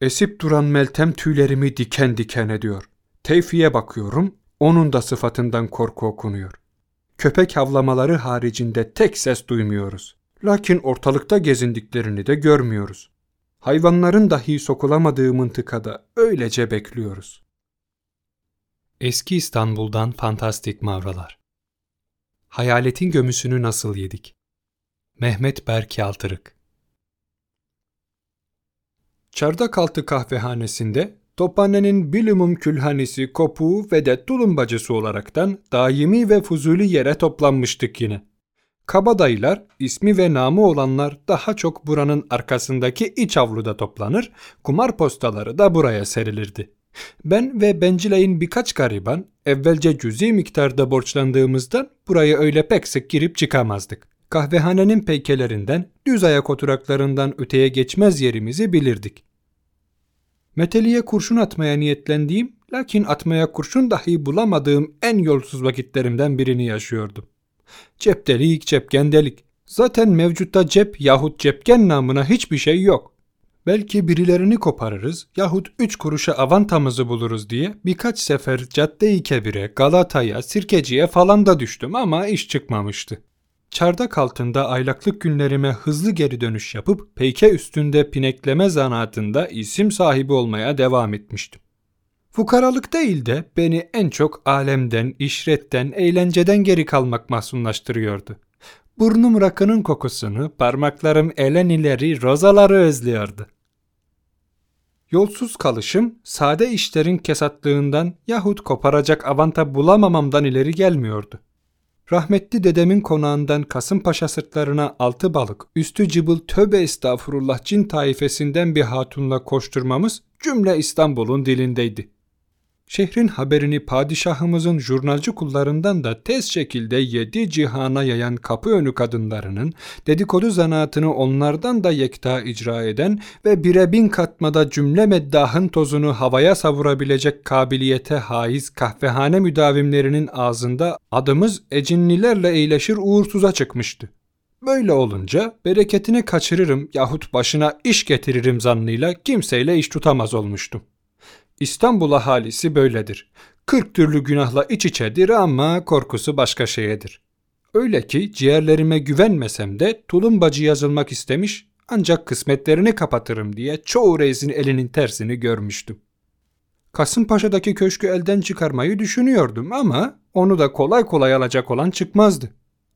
Esip duran Meltem tüylerimi diken diken ediyor. Tevfi'ye bakıyorum, onun da sıfatından korku okunuyor. Köpek havlamaları haricinde tek ses duymuyoruz. Lakin ortalıkta gezindiklerini de görmüyoruz. Hayvanların dahi sokulamadığı mıntıkada öylece bekliyoruz. Eski İstanbul'dan fantastik mavralar. Hayaletin gömüsünü nasıl yedik? Mehmet Berk Yaltırık Çardakaltı kahvehanesinde Tophane'nin bilumum külhanesi, kopuğu ve de tulumbacısı olaraktan daimi ve fuzuli yere toplanmıştık yine. Kabadayılar, ismi ve namı olanlar daha çok buranın arkasındaki iç avluda toplanır, kumar postaları da buraya serilirdi. Ben ve Bencilay'ın birkaç gariban evvelce cüzi miktarda borçlandığımızdan buraya öyle pek sık girip çıkamazdık. Kahvehanenin peykelerinden, düz ayak oturaklarından öteye geçmez yerimizi bilirdik. Meteliğe kurşun atmaya niyetlendiğim, lakin atmaya kurşun dahi bulamadığım en yolsuz vakitlerimden birini yaşıyordum. Ceptelik, cepkendelik. Zaten mevcutta cep yahut cepken namına hiçbir şey yok. Belki birilerini koparırız yahut üç kuruşa avantamızı buluruz diye birkaç sefer Cadde-i Kebir'e, Galata'ya, Sirkeci'ye falan da düştüm ama iş çıkmamıştı. Çardak altında aylaklık günlerime hızlı geri dönüş yapıp peyke üstünde pinekleme zanaatında isim sahibi olmaya devam etmiştim. Fukaralık değil de beni en çok alemden, işretten, eğlenceden geri kalmak mahzunlaştırıyordu. Burnum rakının kokusunu, parmaklarım elen ileri rozaları özlüyordu. Yolsuz kalışım, sade işlerin kesatlığından yahut koparacak avanta bulamamamdan ileri gelmiyordu. Rahmetli dedemin konağından Kasımpaşa sırtlarına altı balık, üstü cıbıl töbe estağfurullah cin taifesinden bir hatunla koşturmamız cümle İstanbul'un dilindeydi. Şehrin haberini padişahımızın jurnalcı kullarından da tez şekilde yedi cihana yayan kapı önü kadınlarının dedikodu zanaatını onlardan da yekta icra eden ve bire bin katmada cümle meddahın tozunu havaya savurabilecek kabiliyete haiz kahvehane müdavimlerinin ağzında adımız ecinlilerle eğleşir uğursuza çıkmıştı. Böyle olunca bereketini kaçırırım yahut başına iş getiririm zannıyla kimseyle iş tutamaz olmuştum. İstanbul ahalisi böyledir. Kırk türlü günahla iç içedir ama korkusu başka şeyedir. Öyle ki ciğerlerime güvenmesem de tulumbacı yazılmak istemiş ancak kısmetlerini kapatırım diye çoğu reisin elinin tersini görmüştüm. Kasımpaşa'daki köşkü elden çıkarmayı düşünüyordum ama onu da kolay kolay alacak olan çıkmazdı.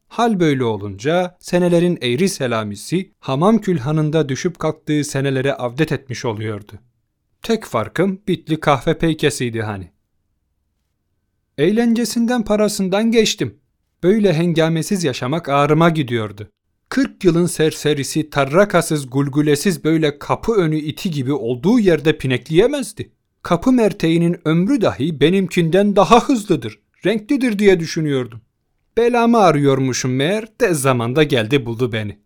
Hal böyle olunca senelerin eğri selamisi hamam külhanında düşüp kalktığı senelere avdet etmiş oluyordu. Tek farkım bitli kahve peykesiydi hani. Eğlencesinden parasından geçtim. Böyle hengamesiz yaşamak ağrıma gidiyordu. 40 yılın serserisi tarrakasız gulgulesiz böyle kapı önü iti gibi olduğu yerde pinekleyemezdi. Kapı merteğinin ömrü dahi benimkinden daha hızlıdır, renklidir diye düşünüyordum. Belamı arıyormuşum meğer de zamanda geldi buldu beni.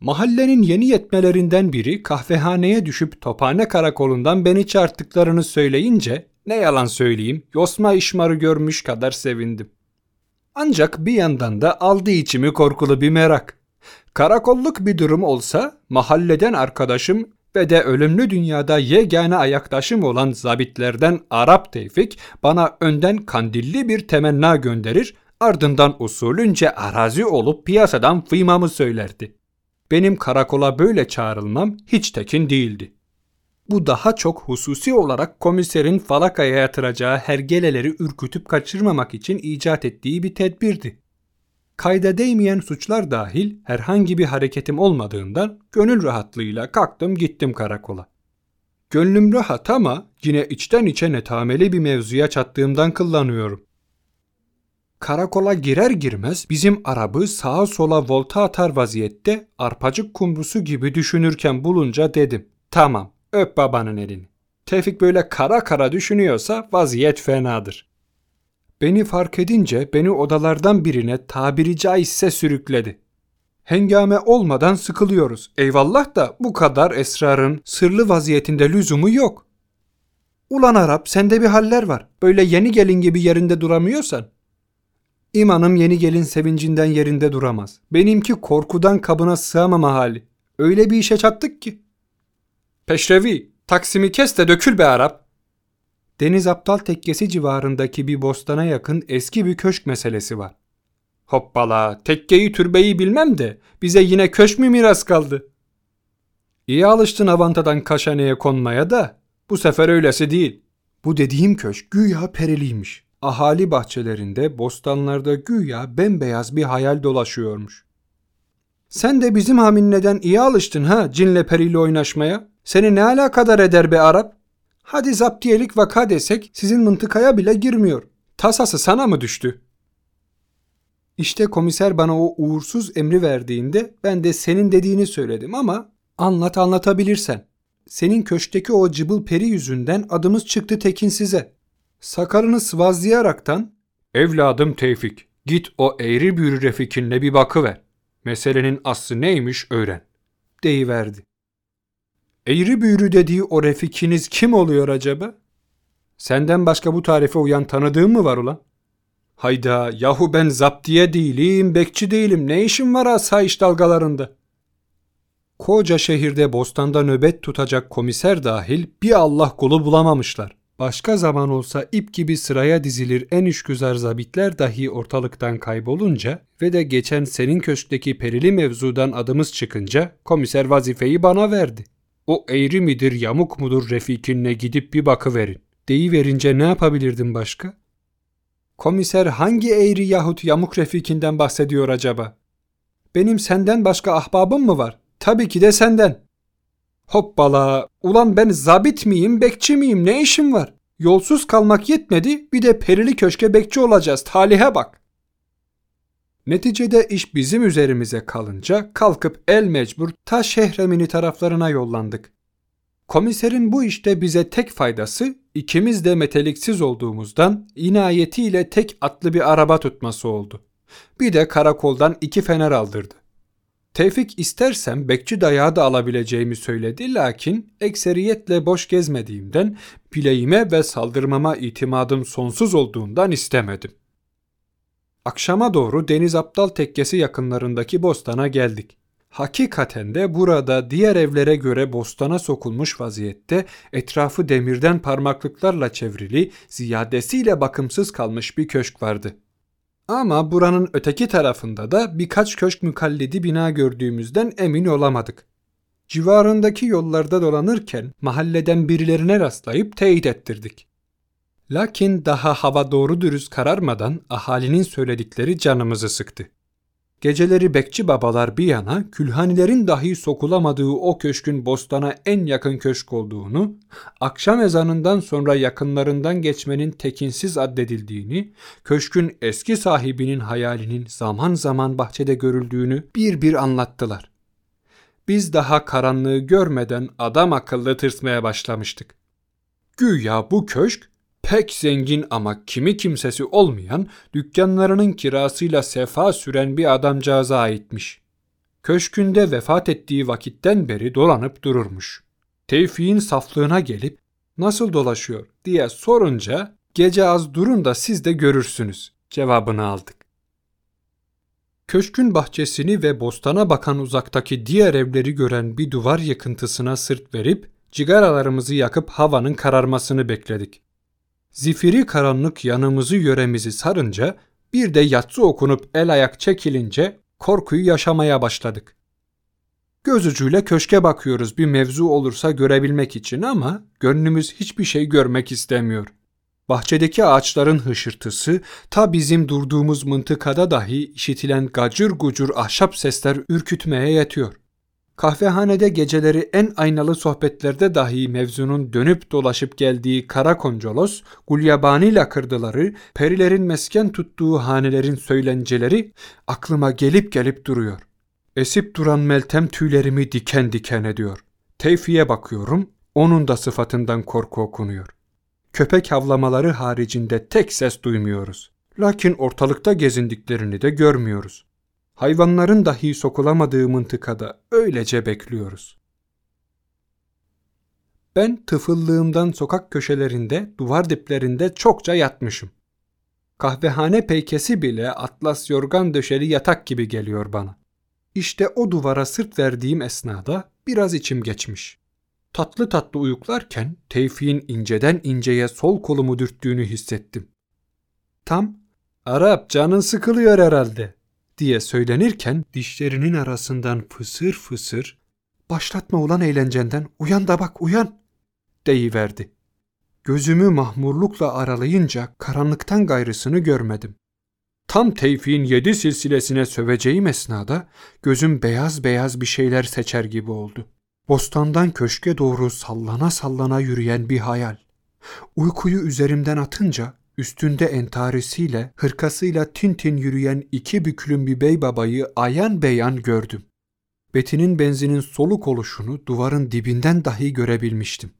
Mahallenin yeni yetmelerinden biri kahvehaneye düşüp tophane karakolundan beni çarptıklarını söyleyince ne yalan söyleyeyim yosma işmarı görmüş kadar sevindim. Ancak bir yandan da aldı içimi korkulu bir merak. Karakolluk bir durum olsa mahalleden arkadaşım ve de ölümlü dünyada yegane ayaktaşım olan zabitlerden Arap Tevfik bana önden kandilli bir temenna gönderir, ardından usulünce arazi olup piyasadan fıymamı söylerdi benim karakola böyle çağrılmam hiç tekin değildi. Bu daha çok hususi olarak komiserin falakaya yatıracağı hergeleleri ürkütüp kaçırmamak için icat ettiği bir tedbirdi. Kayda değmeyen suçlar dahil herhangi bir hareketim olmadığından gönül rahatlığıyla kalktım gittim karakola. Gönlüm rahat ama yine içten içe netameli bir mevzuya çattığımdan kıllanıyorum. Karakola girer girmez bizim arabı sağa sola volta atar vaziyette arpacık kumrusu gibi düşünürken bulunca dedim. Tamam öp babanın elini. Tevfik böyle kara kara düşünüyorsa vaziyet fenadır. Beni fark edince beni odalardan birine tabiri caizse sürükledi. Hengame olmadan sıkılıyoruz. Eyvallah da bu kadar esrarın sırlı vaziyetinde lüzumu yok. Ulan Arap sende bir haller var. Böyle yeni gelin gibi yerinde duramıyorsan İmanım yeni gelin sevincinden yerinde duramaz. Benimki korkudan kabına sığamama hali. Öyle bir işe çattık ki. Peşrevi, Taksimi kes de dökül be Arap. Deniz Aptal Tekkesi civarındaki bir bostana yakın eski bir köşk meselesi var. Hoppala, tekkeyi türbeyi bilmem de bize yine köşk mü miras kaldı? İyi alıştın Avanta'dan Kaşane'ye konmaya da bu sefer öylesi değil. Bu dediğim köşk güya periliymiş. Ahali bahçelerinde, bostanlarda güya bembeyaz bir hayal dolaşıyormuş. Sen de bizim haminneden iyi alıştın ha cinle periyle oynaşmaya. Seni ne alakadar eder be Arap? Hadi zaptiyelik vaka desek sizin mıntıkaya bile girmiyor. Tasası sana mı düştü? İşte komiser bana o uğursuz emri verdiğinde ben de senin dediğini söyledim ama anlat anlatabilirsen. Senin köşkteki o cıbıl peri yüzünden adımız çıktı tekin size. Sakalını sıvazlayaraktan Evladım Tevfik git o eğri büğrü refikinle bir bakıver. Meselenin aslı neymiş öğren. Deyiverdi. Eğri büğrü dediği o refikiniz kim oluyor acaba? Senden başka bu tarife uyan tanıdığın mı var ulan? Hayda yahu ben zaptiye değilim, bekçi değilim. Ne işim var asayiş dalgalarında? Koca şehirde bostanda nöbet tutacak komiser dahil bir Allah kulu bulamamışlar. Başka zaman olsa ip gibi sıraya dizilir en işgüzar zabitler dahi ortalıktan kaybolunca ve de geçen senin köşkteki perili mevzudan adımız çıkınca komiser vazifeyi bana verdi. O eğri midir yamuk mudur refikinle gidip bir bakıverin. Deyiverince ne yapabilirdim başka? Komiser hangi eğri yahut yamuk refikinden bahsediyor acaba? Benim senden başka ahbabım mı var? Tabii ki de senden. Hoppala, ulan ben zabit miyim, bekçi miyim, ne işim var? Yolsuz kalmak yetmedi, bir de perili köşke bekçi olacağız, talihe bak. Neticede iş bizim üzerimize kalınca kalkıp el mecbur ta şehremini taraflarına yollandık. Komiserin bu işte bize tek faydası ikimiz de meteliksiz olduğumuzdan inayetiyle tek atlı bir araba tutması oldu. Bir de karakoldan iki fener aldırdı. Tevfik istersem bekçi dayağı da alabileceğimi söyledi lakin ekseriyetle boş gezmediğimden bileğime ve saldırmama itimadım sonsuz olduğundan istemedim. Akşama doğru Deniz Aptal Tekkesi yakınlarındaki bostana geldik. Hakikaten de burada diğer evlere göre bostana sokulmuş vaziyette etrafı demirden parmaklıklarla çevrili, ziyadesiyle bakımsız kalmış bir köşk vardı. Ama buranın öteki tarafında da birkaç köşk mükalledi bina gördüğümüzden emin olamadık. Civarındaki yollarda dolanırken mahalleden birilerine rastlayıp teyit ettirdik. Lakin daha hava doğru dürüst kararmadan ahalinin söyledikleri canımızı sıktı. Geceleri bekçi babalar bir yana külhanilerin dahi sokulamadığı o köşkün bostana en yakın köşk olduğunu, akşam ezanından sonra yakınlarından geçmenin tekinsiz addedildiğini, köşkün eski sahibinin hayalinin zaman zaman bahçede görüldüğünü bir bir anlattılar. Biz daha karanlığı görmeden adam akıllı tırsmaya başlamıştık. Güya bu köşk pek zengin ama kimi kimsesi olmayan, dükkanlarının kirasıyla sefa süren bir adamcağıza aitmiş. Köşkünde vefat ettiği vakitten beri dolanıp dururmuş. Tevfik'in saflığına gelip nasıl dolaşıyor diye sorunca gece az durun da siz de görürsünüz cevabını aldık. Köşkün bahçesini ve bostana bakan uzaktaki diğer evleri gören bir duvar yıkıntısına sırt verip cigaralarımızı yakıp havanın kararmasını bekledik. Zifiri karanlık yanımızı yöremizi sarınca bir de yatsı okunup el ayak çekilince korkuyu yaşamaya başladık. Göz ucuyla köşke bakıyoruz bir mevzu olursa görebilmek için ama gönlümüz hiçbir şey görmek istemiyor. Bahçedeki ağaçların hışırtısı ta bizim durduğumuz mıntıkada dahi işitilen gacır gucur ahşap sesler ürkütmeye yetiyor. Kahvehanede geceleri en aynalı sohbetlerde dahi mevzunun dönüp dolaşıp geldiği kara koncolos, gulyabani lakırdıları, perilerin mesken tuttuğu hanelerin söylenceleri aklıma gelip gelip duruyor. Esip duran meltem tüylerimi diken diken ediyor. Tevfi'ye bakıyorum, onun da sıfatından korku okunuyor. Köpek havlamaları haricinde tek ses duymuyoruz. Lakin ortalıkta gezindiklerini de görmüyoruz hayvanların dahi sokulamadığı mıntıkada öylece bekliyoruz. Ben tıfıllığımdan sokak köşelerinde, duvar diplerinde çokça yatmışım. Kahvehane peykesi bile atlas yorgan döşeli yatak gibi geliyor bana. İşte o duvara sırt verdiğim esnada biraz içim geçmiş. Tatlı tatlı uyuklarken Tevfik'in inceden inceye sol kolumu dürttüğünü hissettim. Tam Arap canın sıkılıyor herhalde diye söylenirken dişlerinin arasından fısır fısır başlatma ulan eğlencenden uyan da bak uyan deyiverdi. Gözümü mahmurlukla aralayınca karanlıktan gayrısını görmedim. Tam Tevfik'in yedi silsilesine söveceğim esnada gözüm beyaz beyaz bir şeyler seçer gibi oldu. Bostandan köşke doğru sallana sallana yürüyen bir hayal. Uykuyu üzerimden atınca üstünde entarisiyle, hırkasıyla tintin yürüyen iki büklüm bir bey babayı ayan beyan gördüm. Betinin benzinin soluk oluşunu duvarın dibinden dahi görebilmiştim.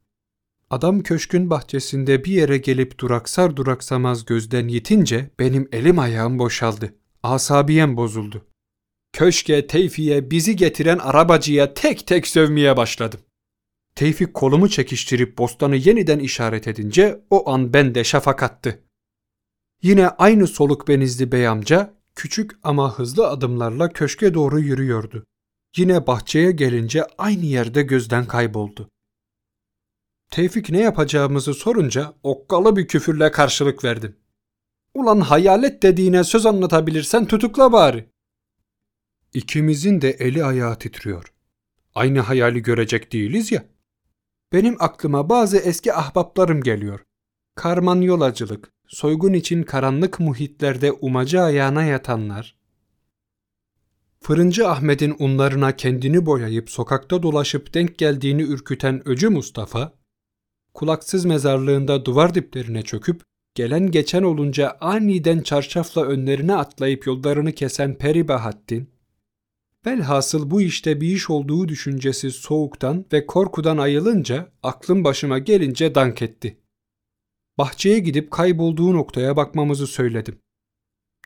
Adam köşkün bahçesinde bir yere gelip duraksar duraksamaz gözden yitince benim elim ayağım boşaldı. Asabiyem bozuldu. Köşke, Tevfik'e bizi getiren arabacıya tek tek sövmeye başladım. Tevfik kolumu çekiştirip bostanı yeniden işaret edince o an bende şafak attı. Yine aynı soluk benizli bey amca küçük ama hızlı adımlarla köşke doğru yürüyordu. Yine bahçeye gelince aynı yerde gözden kayboldu. Tevfik ne yapacağımızı sorunca okkalı bir küfürle karşılık verdim. Ulan hayalet dediğine söz anlatabilirsen tutukla bari. İkimizin de eli ayağı titriyor. Aynı hayali görecek değiliz ya. Benim aklıma bazı eski ahbaplarım geliyor. Karman yolacılık, soygun için karanlık muhitlerde umacı ayağına yatanlar, Fırıncı Ahmet'in unlarına kendini boyayıp sokakta dolaşıp denk geldiğini ürküten Öcü Mustafa, kulaksız mezarlığında duvar diplerine çöküp gelen geçen olunca aniden çarşafla önlerine atlayıp yollarını kesen Peri Bahattin, velhasıl bu işte bir iş olduğu düşüncesi soğuktan ve korkudan ayılınca aklım başıma gelince dank etti. Bahçeye gidip kaybolduğu noktaya bakmamızı söyledim.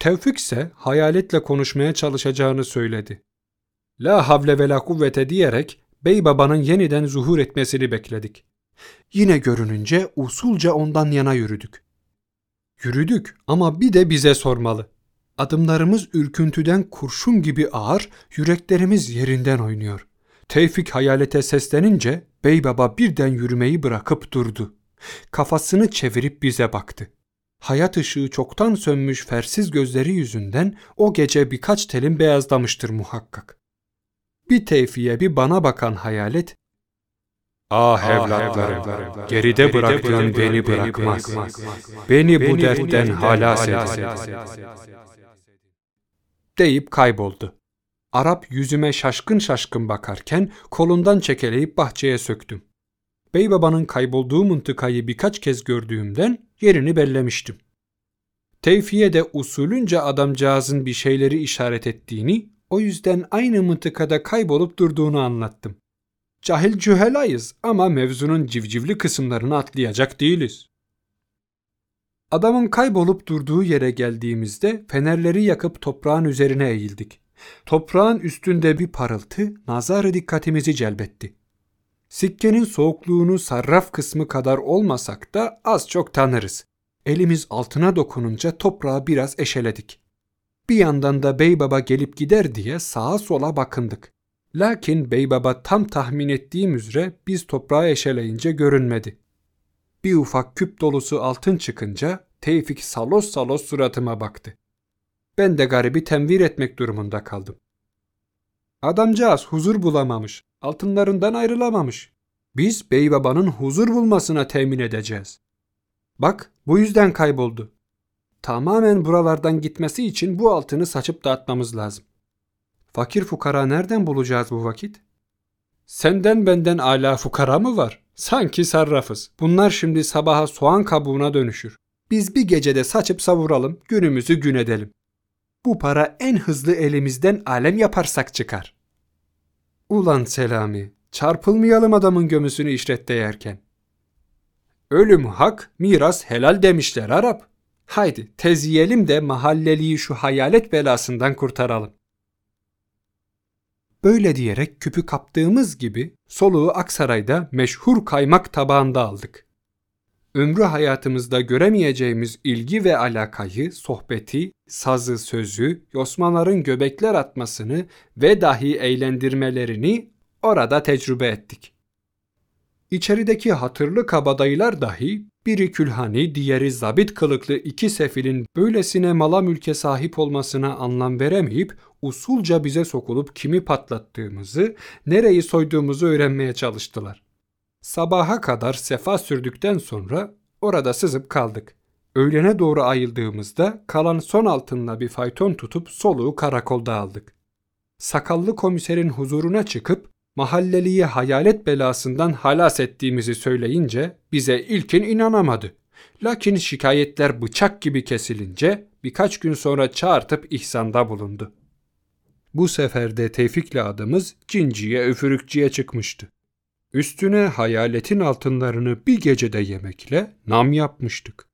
Tevfik ise hayaletle konuşmaya çalışacağını söyledi. La havle ve la kuvvete diyerek bey babanın yeniden zuhur etmesini bekledik. Yine görününce usulca ondan yana yürüdük. Yürüdük ama bir de bize sormalı. Adımlarımız ürküntüden kurşun gibi ağır, yüreklerimiz yerinden oynuyor. Tevfik hayalete seslenince bey baba birden yürümeyi bırakıp durdu. Kafasını çevirip bize baktı. Hayat ışığı çoktan sönmüş fersiz gözleri yüzünden o gece birkaç telin beyazlamıştır muhakkak. Bir tevfiye bir bana bakan hayalet Ah evlatlarım, geride bıraktığın beni bırakmaz. Beni bu dertten halas eder. Deyip kayboldu. Arap yüzüme şaşkın şaşkın bakarken kolundan çekeleyip bahçeye söktüm. Bey babanın kaybolduğu mıntıkayı birkaç kez gördüğümden yerini bellemiştim. Tevfiye de usulünce adamcağızın bir şeyleri işaret ettiğini, o yüzden aynı mıntıkada kaybolup durduğunu anlattım. Cahil cühelayız ama mevzunun civcivli kısımlarını atlayacak değiliz. Adamın kaybolup durduğu yere geldiğimizde fenerleri yakıp toprağın üzerine eğildik. Toprağın üstünde bir parıltı nazarı dikkatimizi celbetti. Sikkenin soğukluğunu sarraf kısmı kadar olmasak da az çok tanırız. Elimiz altına dokununca toprağı biraz eşeledik. Bir yandan da Beybaba gelip gider diye sağa sola bakındık. Lakin Beybaba tam tahmin ettiğim üzere biz toprağı eşeleyince görünmedi. Bir ufak küp dolusu altın çıkınca Tevfik salos salos suratıma baktı. Ben de garibi tenvir etmek durumunda kaldım. Adamcağız huzur bulamamış, altınlarından ayrılamamış. Biz bey babanın huzur bulmasına temin edeceğiz. Bak bu yüzden kayboldu. Tamamen buralardan gitmesi için bu altını saçıp dağıtmamız lazım. Fakir fukara nereden bulacağız bu vakit? Senden benden ala fukara mı var? Sanki sarrafız. Bunlar şimdi sabaha soğan kabuğuna dönüşür. Biz bir gecede saçıp savuralım, günümüzü gün edelim. Bu para en hızlı elimizden alem yaparsak çıkar. Ulan Selami, çarpılmayalım adamın gömüsünü işrette yerken. Ölüm hak, miras helal demişler Arap. Haydi teziyelim de mahalleliyi şu hayalet belasından kurtaralım. Böyle diyerek küpü kaptığımız gibi soluğu Aksaray'da meşhur kaymak tabağında aldık. Ömrü hayatımızda göremeyeceğimiz ilgi ve alakayı, sohbeti, sazı sözü, yosmaların göbekler atmasını ve dahi eğlendirmelerini orada tecrübe ettik. İçerideki hatırlı kabadayılar dahi biri külhani, diğeri zabit kılıklı iki sefilin böylesine mala mülke sahip olmasına anlam veremeyip usulca bize sokulup kimi patlattığımızı, nereyi soyduğumuzu öğrenmeye çalıştılar. Sabaha kadar sefa sürdükten sonra orada sızıp kaldık. Öğlene doğru ayıldığımızda kalan son altınla bir fayton tutup soluğu karakolda aldık. Sakallı komiserin huzuruna çıkıp mahalleliyi hayalet belasından halas ettiğimizi söyleyince bize ilkin inanamadı. Lakin şikayetler bıçak gibi kesilince birkaç gün sonra çağırtıp ihsanda bulundu. Bu sefer de Tevfik'le adımız cinciye üfürükçüye çıkmıştı. Üstüne hayaletin altınlarını bir gecede yemekle nam yapmıştık.